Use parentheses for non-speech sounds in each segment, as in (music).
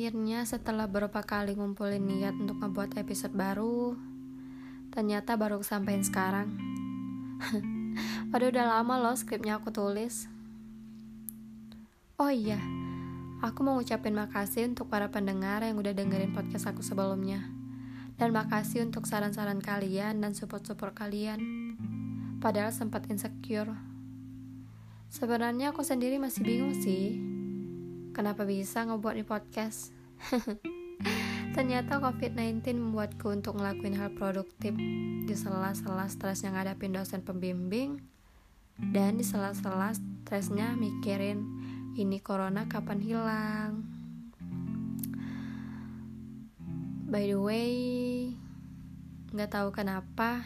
Akhirnya setelah beberapa kali ngumpulin niat untuk ngebuat episode baru, ternyata baru kesampaian sekarang. (laughs) Padahal udah lama loh skripnya aku tulis. Oh iya, aku mau ngucapin makasih untuk para pendengar yang udah dengerin podcast aku sebelumnya. Dan makasih untuk saran-saran kalian dan support-support kalian. Padahal sempat insecure. Sebenarnya aku sendiri masih bingung sih Kenapa bisa ngebuat di podcast? (laughs) Ternyata COVID-19 membuatku untuk ngelakuin hal produktif di sela-sela stresnya ngadapin dosen pembimbing dan di sela-sela stresnya mikirin ini corona kapan hilang. By the way, nggak tahu kenapa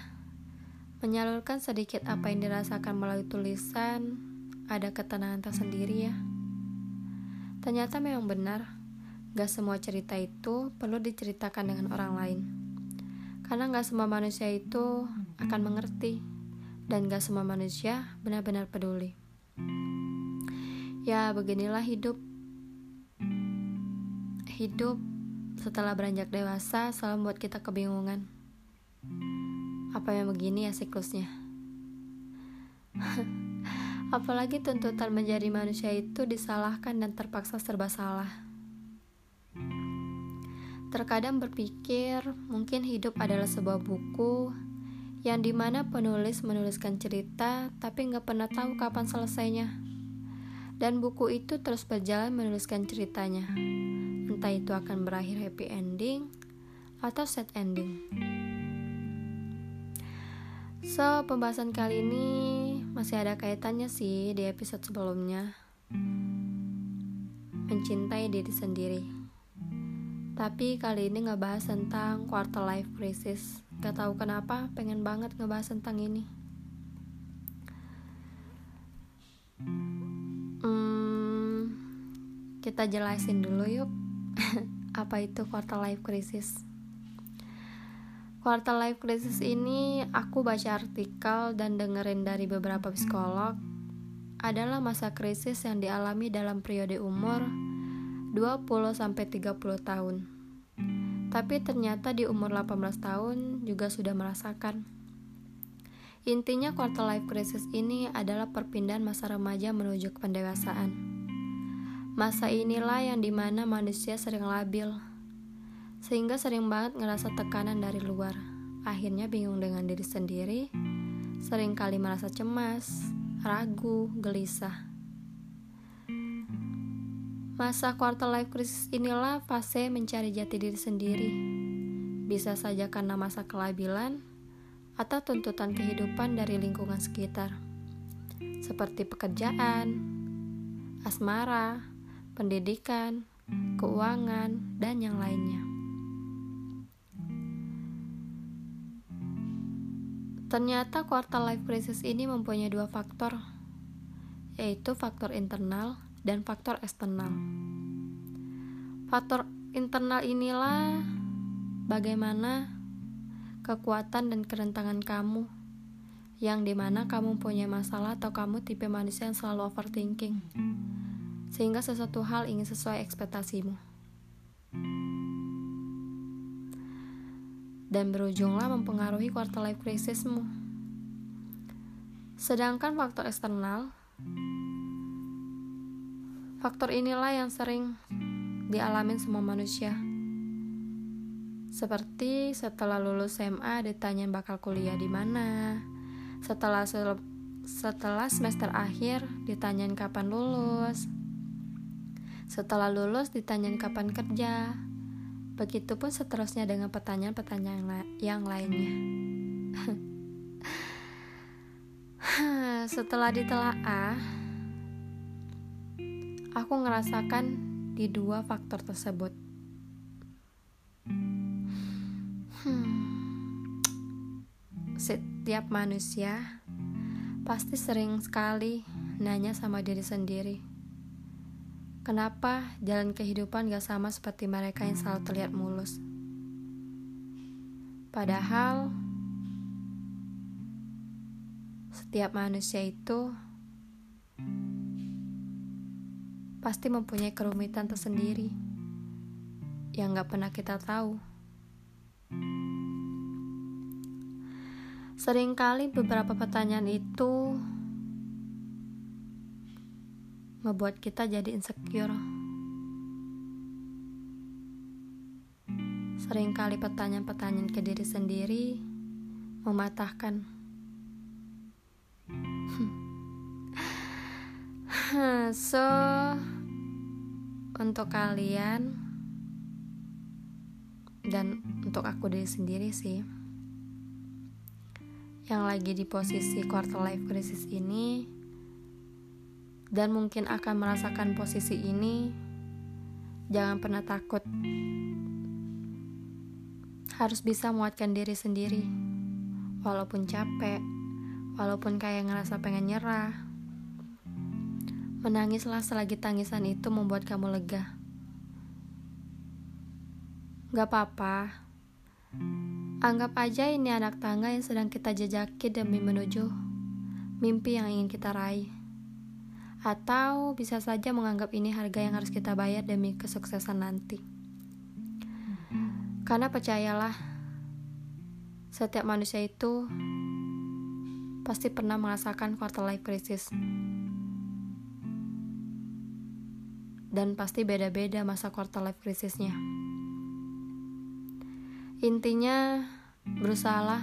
menyalurkan sedikit apa yang dirasakan melalui tulisan ada ketenangan tersendiri ya. Ternyata memang benar, gak semua cerita itu perlu diceritakan dengan orang lain. Karena gak semua manusia itu akan mengerti, dan gak semua manusia benar-benar peduli. Ya, beginilah hidup. Hidup setelah beranjak dewasa selalu membuat kita kebingungan. Apa yang begini ya siklusnya? (laughs) Apalagi tuntutan menjadi manusia itu disalahkan dan terpaksa serba salah. Terkadang berpikir mungkin hidup adalah sebuah buku yang di mana penulis menuliskan cerita tapi nggak pernah tahu kapan selesainya. Dan buku itu terus berjalan menuliskan ceritanya. Entah itu akan berakhir happy ending atau sad ending. So, pembahasan kali ini masih ada kaitannya sih di episode sebelumnya. Mencintai diri sendiri. Tapi kali ini ngebahas tentang quarter life crisis. Gak tahu kenapa, pengen banget ngebahas tentang ini. Hmm, kita jelasin dulu yuk. (laughs) Apa itu quarter life crisis? Quarter life crisis ini aku baca artikel dan dengerin dari beberapa psikolog adalah masa krisis yang dialami dalam periode umur 20 sampai 30 tahun. Tapi ternyata di umur 18 tahun juga sudah merasakan. Intinya quarter life crisis ini adalah perpindahan masa remaja menuju ke pendewasaan. Masa inilah yang di mana manusia sering labil, sehingga sering banget ngerasa tekanan dari luar. Akhirnya bingung dengan diri sendiri, sering kali merasa cemas, ragu, gelisah. Masa quarter life crisis inilah fase mencari jati diri sendiri. Bisa saja karena masa kelabilan atau tuntutan kehidupan dari lingkungan sekitar. Seperti pekerjaan, asmara, pendidikan, keuangan, dan yang lainnya. Ternyata quarter life crisis ini mempunyai dua faktor, yaitu faktor internal dan faktor eksternal. Faktor internal inilah bagaimana kekuatan dan kerentanan kamu, yang di mana kamu punya masalah atau kamu tipe manusia yang selalu overthinking, sehingga sesuatu hal ingin sesuai ekspektasimu. Dan berujunglah mempengaruhi quarter life crisismu. Sedangkan faktor eksternal, faktor inilah yang sering dialami semua manusia. Seperti setelah lulus SMA ditanyain bakal kuliah di mana. Setelah setelah semester akhir ditanyain kapan lulus. Setelah lulus ditanyain kapan kerja. Begitupun seterusnya dengan pertanyaan-pertanyaan yang lainnya. (laughs) Setelah ditelaah, aku ngerasakan di dua faktor tersebut. Hmm, setiap manusia pasti sering sekali nanya sama diri sendiri Kenapa jalan kehidupan gak sama seperti mereka yang selalu terlihat mulus? Padahal setiap manusia itu pasti mempunyai kerumitan tersendiri yang gak pernah kita tahu. Seringkali beberapa pertanyaan itu ngebuat kita jadi insecure. Seringkali pertanyaan-pertanyaan ke diri sendiri mematahkan. (laughs) so, untuk kalian dan untuk aku diri sendiri sih yang lagi di posisi quarter life crisis ini dan mungkin akan merasakan posisi ini jangan pernah takut. Harus bisa muatkan diri sendiri. Walaupun capek walaupun kayak ngerasa pengen nyerah. Menangislah selagi tangisan itu membuat kamu lega. Gak apa-apa. Anggap aja ini anak tangga yang sedang kita jejaki demi menuju mimpi yang ingin kita raih atau bisa saja menganggap ini harga yang harus kita bayar demi kesuksesan nanti. Karena percayalah, setiap manusia itu pasti pernah merasakan quarter life crisis. Dan pasti beda-beda masa quarter life crisisnya. Intinya, berusahalah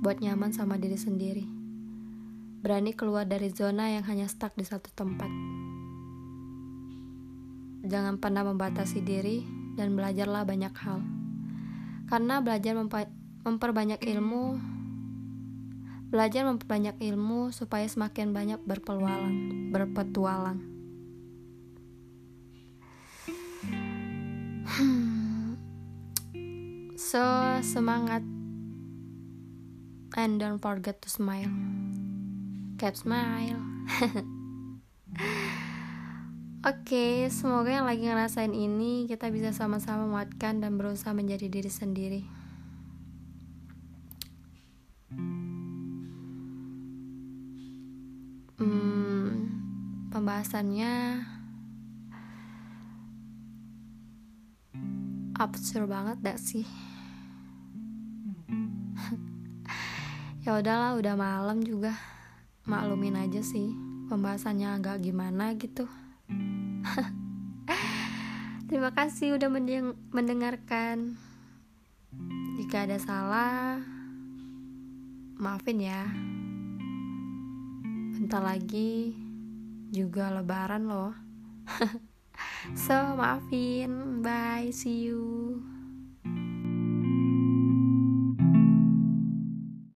buat nyaman sama diri sendiri. Berani keluar dari zona yang hanya stuck di satu tempat. Jangan pernah membatasi diri dan belajarlah banyak hal. Karena belajar memperbanyak ilmu belajar memperbanyak ilmu supaya semakin banyak berpetualang. Berpetualang so semangat. And don't forget to smile keep smile (laughs) Oke, okay, semoga yang lagi ngerasain ini kita bisa sama-sama menguatkan dan berusaha menjadi diri sendiri. Hmm, pembahasannya absurd banget gak sih? (laughs) ya udahlah, udah malam juga. Maklumin aja sih, pembahasannya agak gimana gitu. (laughs) Terima kasih udah mendengarkan. Jika ada salah, maafin ya. Bentar lagi juga lebaran loh. (laughs) so, maafin. Bye, see you.